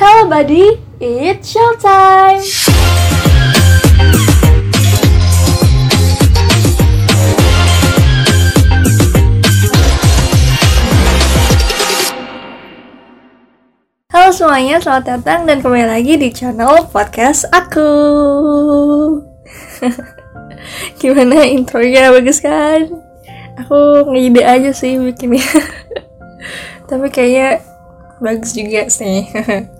Hello buddy, it's showtime! Halo semuanya, selamat datang dan kembali lagi di channel podcast aku. Gimana intronya bagus kan? Aku ngide aja sih bikinnya. Tapi kayaknya bagus juga sih.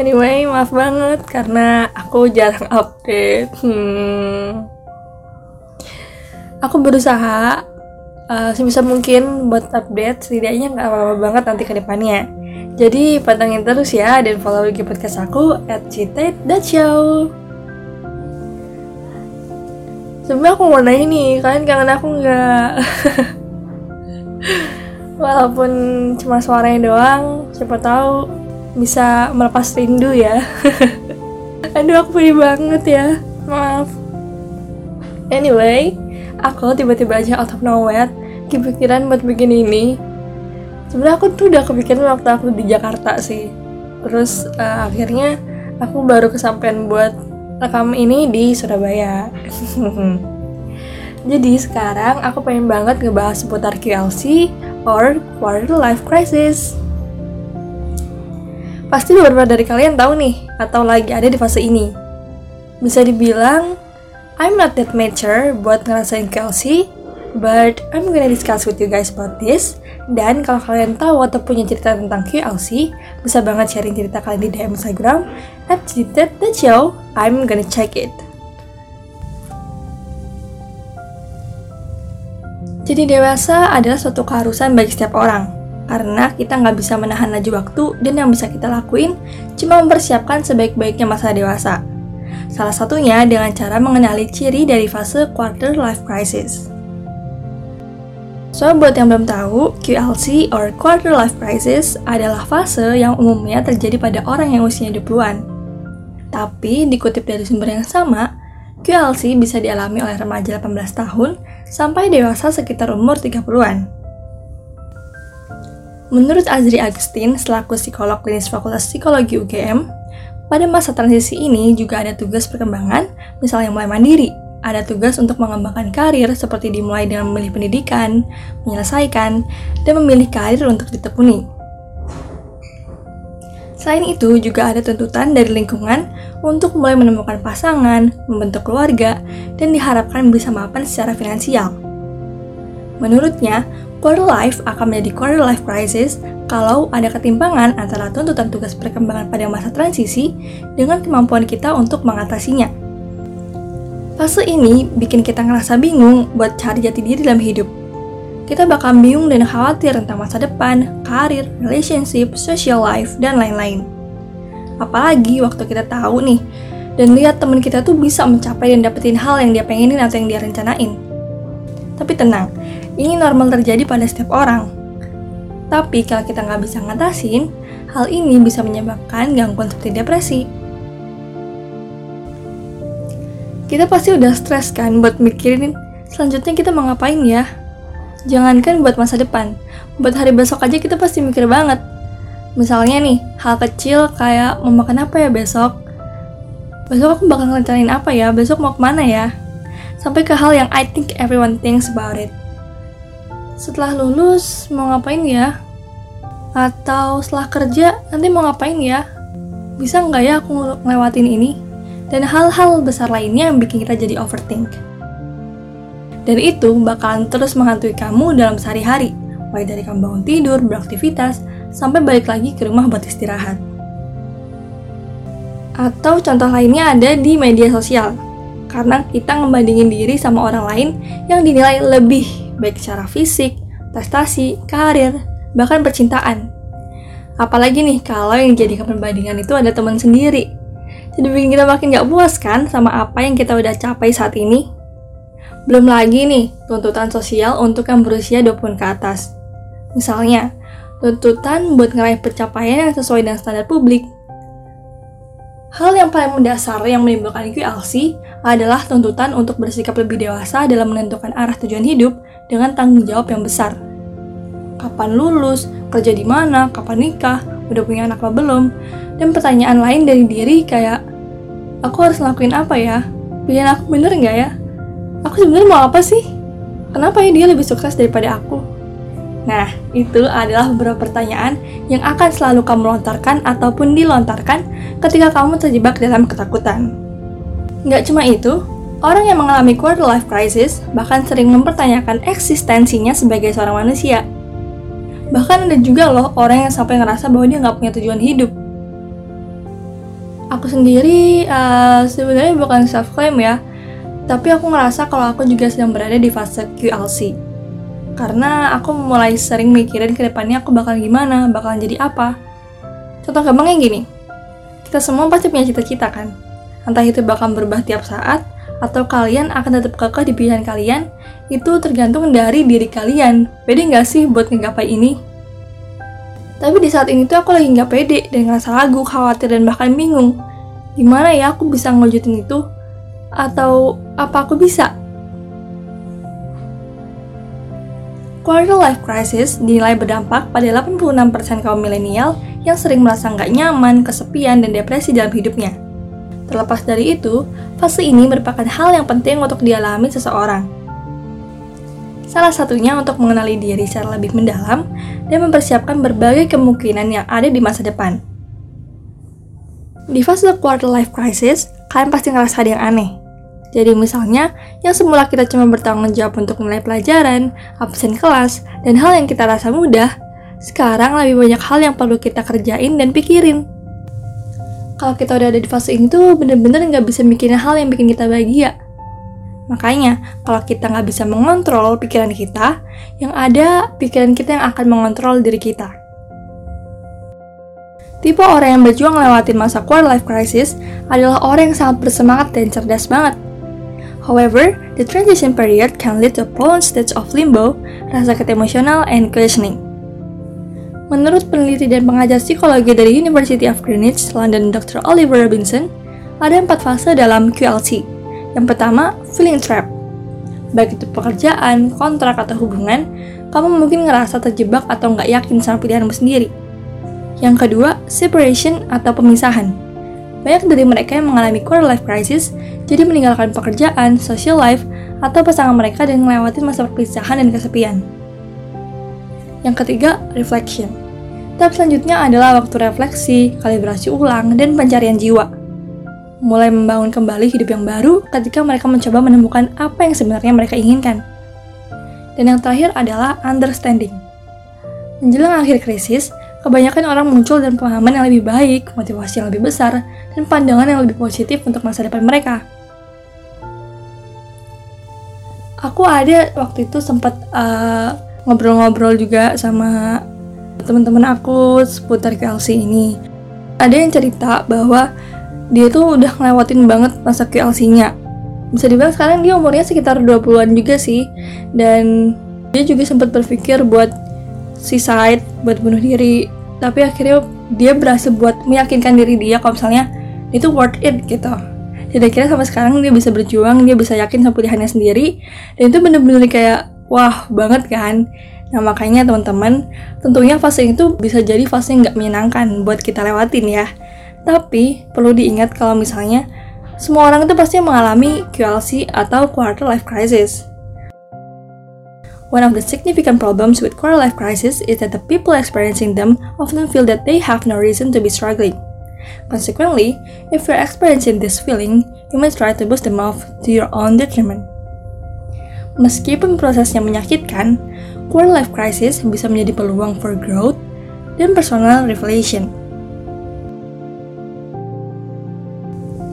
anyway, maaf banget karena aku jarang update. Hmm. Aku berusaha uh, sebisa mungkin buat update setidaknya nggak apa-apa banget nanti ke depannya jadi pantengin terus ya dan follow IG podcast aku at citate.show Sebenernya aku mau nanya nih, kalian kangen aku nggak? Walaupun cuma suaranya doang, siapa tahu bisa melepas rindu ya. Aduh aku pedih banget ya, maaf. Anyway, aku tiba-tiba aja out of nowhere kepikiran buat bikin ini. Sebenarnya aku tuh udah kepikiran waktu aku di Jakarta sih. Terus uh, akhirnya aku baru kesampaian buat rekam ini di Surabaya. Jadi sekarang aku pengen banget ngebahas seputar QLC or Quarter Life Crisis pasti beberapa dari kalian tahu nih atau lagi ada di fase ini bisa dibilang I'm not that mature buat ngerasain QLC but I'm gonna discuss with you guys about this dan kalau kalian tahu atau punya cerita tentang QLC, bisa banget sharing cerita kalian di DM Instagram at show. I'm gonna check it. Jadi dewasa adalah suatu keharusan bagi setiap orang, karena kita nggak bisa menahan laju waktu dan yang bisa kita lakuin cuma mempersiapkan sebaik-baiknya masa dewasa. Salah satunya dengan cara mengenali ciri dari fase quarter life crisis. So, buat yang belum tahu, QLC or Quarter Life Crisis adalah fase yang umumnya terjadi pada orang yang usianya 20-an. Tapi, dikutip dari sumber yang sama, QLC bisa dialami oleh remaja 18 tahun sampai dewasa sekitar umur 30-an. Menurut Azri Agustin, selaku psikolog klinis Fakultas Psikologi UGM, pada masa transisi ini juga ada tugas perkembangan, misalnya mulai mandiri, ada tugas untuk mengembangkan karir seperti dimulai dengan memilih pendidikan, menyelesaikan, dan memilih karir untuk ditekuni. Selain itu, juga ada tuntutan dari lingkungan untuk mulai menemukan pasangan, membentuk keluarga, dan diharapkan bisa mapan secara finansial. Menurutnya, quarter life akan menjadi quarter life crisis kalau ada ketimpangan antara tuntutan tugas perkembangan pada masa transisi dengan kemampuan kita untuk mengatasinya. Fase ini bikin kita ngerasa bingung buat cari jati diri dalam hidup. Kita bakal bingung dan khawatir tentang masa depan, karir, relationship, social life, dan lain-lain. Apalagi waktu kita tahu nih, dan lihat temen kita tuh bisa mencapai dan dapetin hal yang dia pengenin atau yang dia rencanain. Tapi tenang, ini normal terjadi pada setiap orang. Tapi kalau kita nggak bisa ngatasin, hal ini bisa menyebabkan gangguan seperti depresi, kita pasti udah stres kan buat mikirin selanjutnya kita mau ngapain ya. Jangankan buat masa depan, buat hari besok aja kita pasti mikir banget. Misalnya nih, hal kecil kayak mau makan apa ya besok? Besok aku bakal ngerencanain apa ya? Besok mau ke mana ya? Sampai ke hal yang I think everyone thinks about it. Setelah lulus, mau ngapain ya? Atau setelah kerja, nanti mau ngapain ya? Bisa nggak ya aku ngelewatin ini? dan hal-hal besar lainnya yang bikin kita jadi overthink. Dan itu bakalan terus menghantui kamu dalam sehari-hari, mulai dari kamu bangun tidur, beraktivitas, sampai balik lagi ke rumah buat istirahat. Atau contoh lainnya ada di media sosial, karena kita ngebandingin diri sama orang lain yang dinilai lebih baik secara fisik, prestasi, karir, bahkan percintaan. Apalagi nih kalau yang dijadikan perbandingan itu ada teman sendiri jadi bikin kita makin gak puas kan sama apa yang kita udah capai saat ini? Belum lagi nih, tuntutan sosial untuk yang berusia 20 ke atas. Misalnya, tuntutan buat ngeraih pencapaian yang sesuai dengan standar publik. Hal yang paling mendasar yang menimbulkan QLC adalah tuntutan untuk bersikap lebih dewasa dalam menentukan arah tujuan hidup dengan tanggung jawab yang besar. Kapan lulus, kerja di mana, kapan nikah, udah punya anak apa belum, dan pertanyaan lain dari diri kayak, aku harus ngelakuin apa ya? Pilihan aku bener nggak ya? Aku sebenarnya mau apa sih? Kenapa ya dia lebih sukses daripada aku? Nah, itu adalah beberapa pertanyaan yang akan selalu kamu lontarkan ataupun dilontarkan ketika kamu terjebak dalam ketakutan. Nggak cuma itu, orang yang mengalami quarter life crisis bahkan sering mempertanyakan eksistensinya sebagai seorang manusia. Bahkan ada juga loh orang yang sampai ngerasa bahwa dia nggak punya tujuan hidup. Aku sendiri uh, sebenarnya bukan self claim ya, tapi aku ngerasa kalau aku juga sedang berada di fase QLC. Karena aku mulai sering mikirin ke depannya aku bakal gimana, bakal jadi apa. Contoh gampangnya gini, kita semua pasti punya cita-cita kan? Entah itu bakal berubah tiap saat, atau kalian akan tetap kekeh di pilihan kalian, itu tergantung dari diri kalian. Pede nggak sih buat ngegapai ini? Tapi di saat ini tuh aku lagi nggak pede dan ngerasa ragu, khawatir, dan bahkan bingung. Gimana ya aku bisa ngewujudin itu? Atau apa aku bisa? Quarter life crisis dinilai berdampak pada 86% kaum milenial yang sering merasa nggak nyaman, kesepian, dan depresi dalam hidupnya. Terlepas dari itu, fase ini merupakan hal yang penting untuk dialami seseorang. Salah satunya untuk mengenali diri secara lebih mendalam dan mempersiapkan berbagai kemungkinan yang ada di masa depan. Di fase quarter life crisis, kalian pasti ngerasa ada yang aneh. Jadi misalnya, yang semula kita cuma bertanggung jawab untuk nilai pelajaran, absen kelas, dan hal yang kita rasa mudah, sekarang lebih banyak hal yang perlu kita kerjain dan pikirin. Kalau kita udah ada di fase ini tuh bener-bener nggak bisa mikirin hal yang bikin kita bahagia. Makanya, kalau kita nggak bisa mengontrol pikiran kita, yang ada pikiran kita yang akan mengontrol diri kita. Tipe orang yang berjuang lewatin masa quarter life crisis adalah orang yang sangat bersemangat dan cerdas banget. However, the transition period can lead to prolonged stage of limbo, rasa sakit emosional, and questioning. Menurut peneliti dan pengajar psikologi dari University of Greenwich, London, Dr. Oliver Robinson, ada empat fase dalam QLC, yang pertama, feeling trap. Baik itu pekerjaan, kontrak, atau hubungan, kamu mungkin ngerasa terjebak atau nggak yakin sama pilihanmu sendiri. Yang kedua, separation atau pemisahan. Banyak dari mereka yang mengalami quarter life crisis, jadi meninggalkan pekerjaan, social life, atau pasangan mereka dan melewati masa perpisahan dan kesepian. Yang ketiga, reflection. Tahap selanjutnya adalah waktu refleksi, kalibrasi ulang, dan pencarian jiwa mulai membangun kembali hidup yang baru ketika mereka mencoba menemukan apa yang sebenarnya mereka inginkan. Dan yang terakhir adalah understanding. Menjelang akhir krisis, kebanyakan orang muncul dan pemahaman yang lebih baik, motivasi yang lebih besar, dan pandangan yang lebih positif untuk masa depan mereka. Aku ada waktu itu sempat uh, ngobrol-ngobrol juga sama teman-teman aku seputar KLC ini. Ada yang cerita bahwa dia tuh udah ngelewatin banget masa QLC-nya. Bisa dibilang sekarang dia umurnya sekitar 20-an juga sih. Dan dia juga sempat berpikir buat suicide, buat bunuh diri. Tapi akhirnya dia berhasil buat meyakinkan diri dia kalau misalnya itu worth it gitu. Jadi akhirnya sampai sekarang dia bisa berjuang, dia bisa yakin sama pilihannya sendiri. Dan itu bener-bener kayak wah banget kan. Nah makanya teman-teman, tentunya fase itu bisa jadi fase yang nggak menyenangkan buat kita lewatin ya. Tapi perlu diingat kalau misalnya semua orang itu pasti mengalami QLC atau quarter life crisis. One of the significant problems with quarter life crisis is that the people experiencing them often feel that they have no reason to be struggling. Consequently, if you're experiencing this feeling, you must try to boost them off to your own detriment. Meskipun prosesnya menyakitkan, quarter life crisis bisa menjadi peluang for growth dan personal revelation.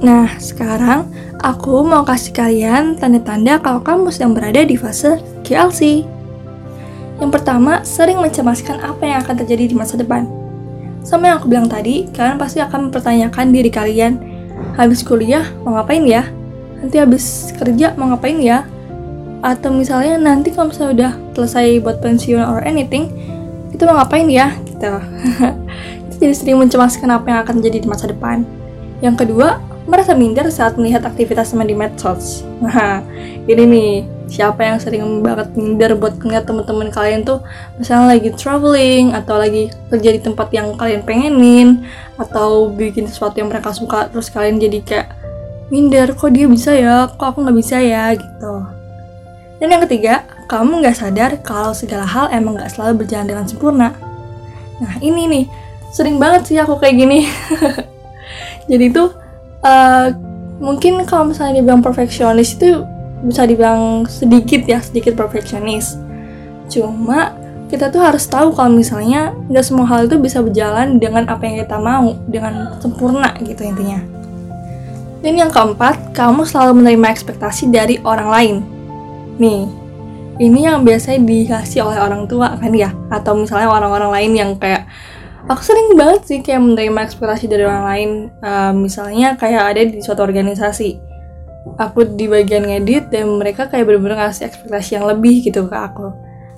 Nah, sekarang aku mau kasih kalian tanda-tanda kalau kamu sedang berada di fase QLC. Yang pertama, sering mencemaskan apa yang akan terjadi di masa depan. Sama yang aku bilang tadi, kalian pasti akan mempertanyakan diri kalian, habis kuliah mau ngapain ya? Nanti habis kerja mau ngapain ya? Atau misalnya nanti kalau misalnya udah selesai buat pensiun or anything, itu mau ngapain ya? Gitu. itu jadi sering mencemaskan apa yang akan terjadi di masa depan. Yang kedua, merasa minder saat melihat aktivitas teman di medsos. Nah, ini nih, siapa yang sering banget minder buat ngeliat teman-teman kalian tuh misalnya lagi traveling atau lagi kerja di tempat yang kalian pengenin atau bikin sesuatu yang mereka suka terus kalian jadi kayak minder kok dia bisa ya? Kok aku nggak bisa ya? Gitu. Dan yang ketiga kamu nggak sadar kalau segala hal emang nggak selalu berjalan dengan sempurna. Nah ini nih sering banget sih aku kayak gini. Jadi tuh uh, mungkin kalau misalnya dibilang perfeksionis itu bisa dibilang sedikit ya sedikit perfeksionis. Cuma kita tuh harus tahu kalau misalnya nggak semua hal itu bisa berjalan dengan apa yang kita mau dengan sempurna gitu intinya. Dan yang keempat kamu selalu menerima ekspektasi dari orang lain. Nih ini yang biasanya dikasih oleh orang tua kan ya? Atau misalnya orang-orang lain yang kayak aku sering banget sih kayak menerima ekspektasi dari orang lain. Uh, misalnya kayak ada di suatu organisasi aku di bagian ngedit dan mereka kayak bener-bener ngasih ekspektasi yang lebih gitu ke aku.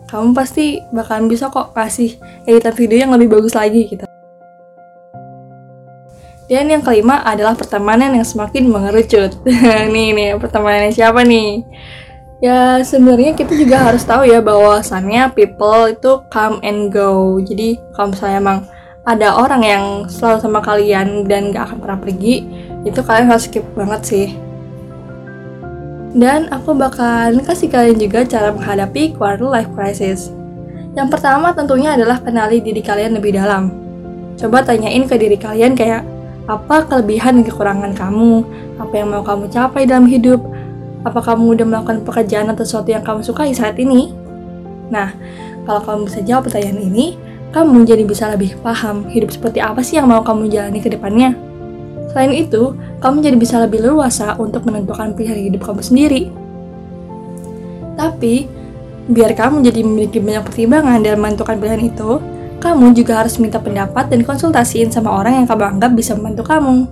Kamu pasti bakalan bisa kok kasih editan video yang lebih bagus lagi gitu. Dan yang kelima adalah pertemanan yang semakin mengerucut. Nih nih pertemanannya siapa nih? Ya sebenarnya kita juga harus tahu ya bahwasannya people itu come and go. Jadi kalau misalnya emang ada orang yang selalu sama kalian dan gak akan pernah pergi itu kalian harus skip banget sih dan aku bakal kasih kalian juga cara menghadapi quarter life crisis. Yang pertama tentunya adalah kenali diri kalian lebih dalam. Coba tanyain ke diri kalian kayak, apa kelebihan dan kekurangan kamu? Apa yang mau kamu capai dalam hidup? Apa kamu udah melakukan pekerjaan atau sesuatu yang kamu sukai saat ini? Nah, kalau kamu bisa jawab pertanyaan ini, kamu jadi bisa lebih paham hidup seperti apa sih yang mau kamu jalani ke depannya. Selain itu, kamu jadi bisa lebih leluasa untuk menentukan pilihan hidup kamu sendiri. Tapi, biar kamu jadi memiliki banyak pertimbangan dalam menentukan pilihan itu, kamu juga harus minta pendapat dan konsultasiin sama orang yang kamu anggap bisa membantu kamu.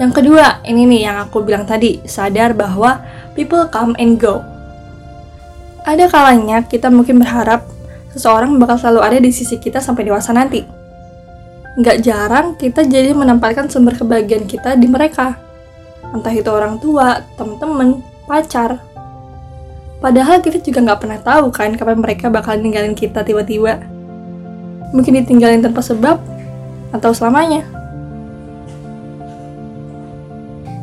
Yang kedua, ini nih yang aku bilang tadi, sadar bahwa people come and go. Ada kalanya kita mungkin berharap seseorang bakal selalu ada di sisi kita sampai dewasa nanti nggak jarang kita jadi menempatkan sumber kebahagiaan kita di mereka. Entah itu orang tua, temen-temen, pacar. Padahal kita juga nggak pernah tahu kan kapan mereka bakal ninggalin kita tiba-tiba. Mungkin ditinggalin tanpa sebab, atau selamanya.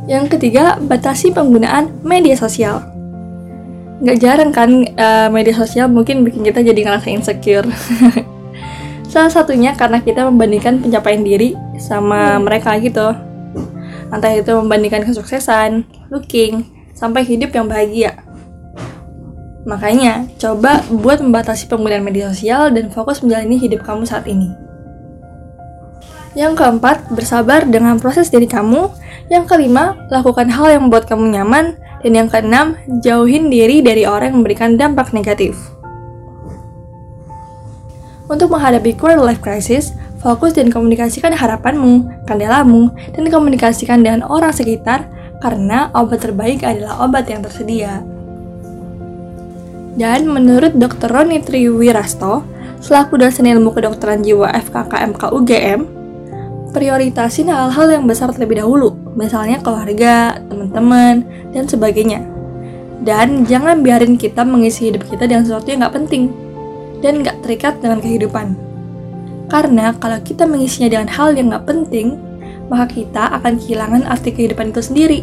Yang ketiga, batasi penggunaan media sosial. Nggak jarang kan uh, media sosial mungkin bikin kita jadi ngerasa insecure. Salah satunya karena kita membandingkan pencapaian diri sama mereka gitu. Entah itu membandingkan kesuksesan, looking, sampai hidup yang bahagia. Makanya, coba buat membatasi penggunaan media sosial dan fokus menjalani hidup kamu saat ini. Yang keempat, bersabar dengan proses diri kamu. Yang kelima, lakukan hal yang membuat kamu nyaman. Dan yang keenam, jauhin diri dari orang yang memberikan dampak negatif. Untuk menghadapi quarter life crisis, fokus dan komunikasikan harapanmu, kendalamu, dan komunikasikan dengan orang sekitar karena obat terbaik adalah obat yang tersedia. Dan menurut Dr. Roni Triwirasto, selaku dosen ilmu kedokteran jiwa FKKMK UGM, prioritasin hal-hal yang besar terlebih dahulu, misalnya keluarga, teman-teman, dan sebagainya. Dan jangan biarin kita mengisi hidup kita dengan sesuatu yang gak penting, dan gak terikat dengan kehidupan. Karena kalau kita mengisinya dengan hal yang gak penting, maka kita akan kehilangan arti kehidupan itu sendiri.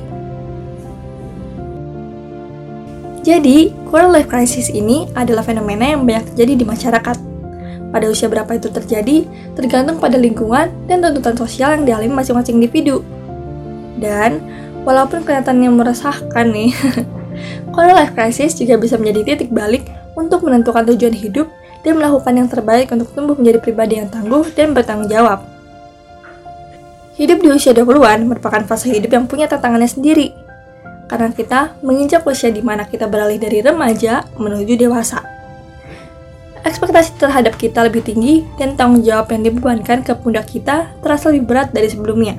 Jadi, quarter life crisis ini adalah fenomena yang banyak terjadi di masyarakat. Pada usia berapa itu terjadi, tergantung pada lingkungan dan tuntutan sosial yang dialami masing-masing individu. Dan, walaupun kelihatannya meresahkan nih, quarter life crisis juga bisa menjadi titik balik untuk menentukan tujuan hidup dan melakukan yang terbaik untuk tumbuh menjadi pribadi yang tangguh dan bertanggung jawab. Hidup di usia 20-an merupakan fase hidup yang punya tantangannya sendiri, karena kita menginjak usia di mana kita beralih dari remaja menuju dewasa. Ekspektasi terhadap kita lebih tinggi dan tanggung jawab yang dibebankan ke pundak kita terasa lebih berat dari sebelumnya.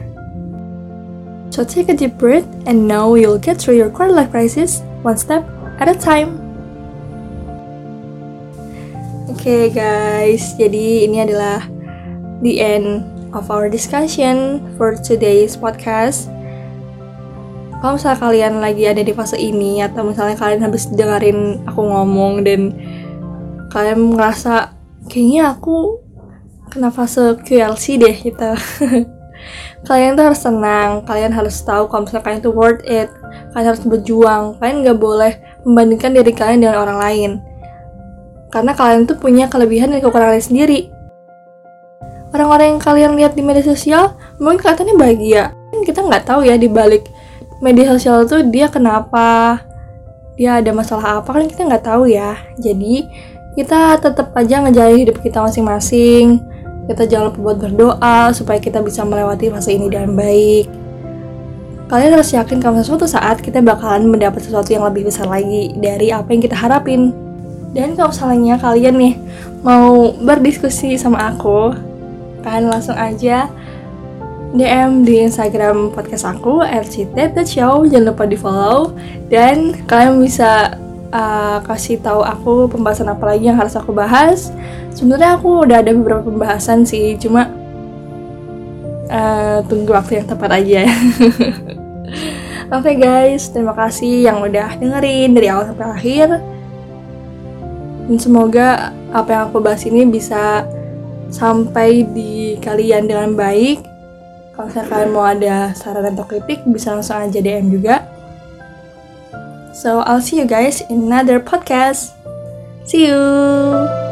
So take a deep breath and know you'll get through your quarter life crisis one step at a time. Oke okay, guys, jadi ini adalah the end of our discussion for today's podcast. kalau misalnya kalian lagi ada di fase ini atau misalnya kalian habis dengerin aku ngomong dan kalian merasa kayaknya aku kena fase QLC deh gitu. Kalian tuh harus tenang. Kalian harus tahu kalau misalnya kalian tuh worth it. Kalian harus berjuang. Kalian nggak boleh membandingkan diri kalian dengan orang lain karena kalian tuh punya kelebihan dan kekurangan sendiri. Orang-orang yang kalian lihat di media sosial mungkin kelihatannya bahagia. Kita nggak tahu ya di balik media sosial tuh dia kenapa dia ada masalah apa kan kita nggak tahu ya. Jadi kita tetap aja ngejalanin hidup kita masing-masing. Kita jangan lupa buat berdoa supaya kita bisa melewati fase ini dengan baik. Kalian harus yakin kalau suatu saat kita bakalan mendapat sesuatu yang lebih besar lagi dari apa yang kita harapin dan kalau misalnya kalian nih mau berdiskusi sama aku kalian langsung aja DM di Instagram podcast aku @citet.show jangan lupa di follow dan kalian bisa uh, kasih tahu aku pembahasan apa lagi yang harus aku bahas. Sebenarnya aku udah ada beberapa pembahasan sih, cuma uh, tunggu waktu yang tepat aja. Oke okay guys, terima kasih yang udah dengerin dari awal sampai akhir. Dan semoga apa yang aku bahas ini bisa sampai di kalian dengan baik kalau misalnya kalian mau ada saran atau kritik, bisa langsung aja DM juga. So, I'll see you guys in another podcast. See you!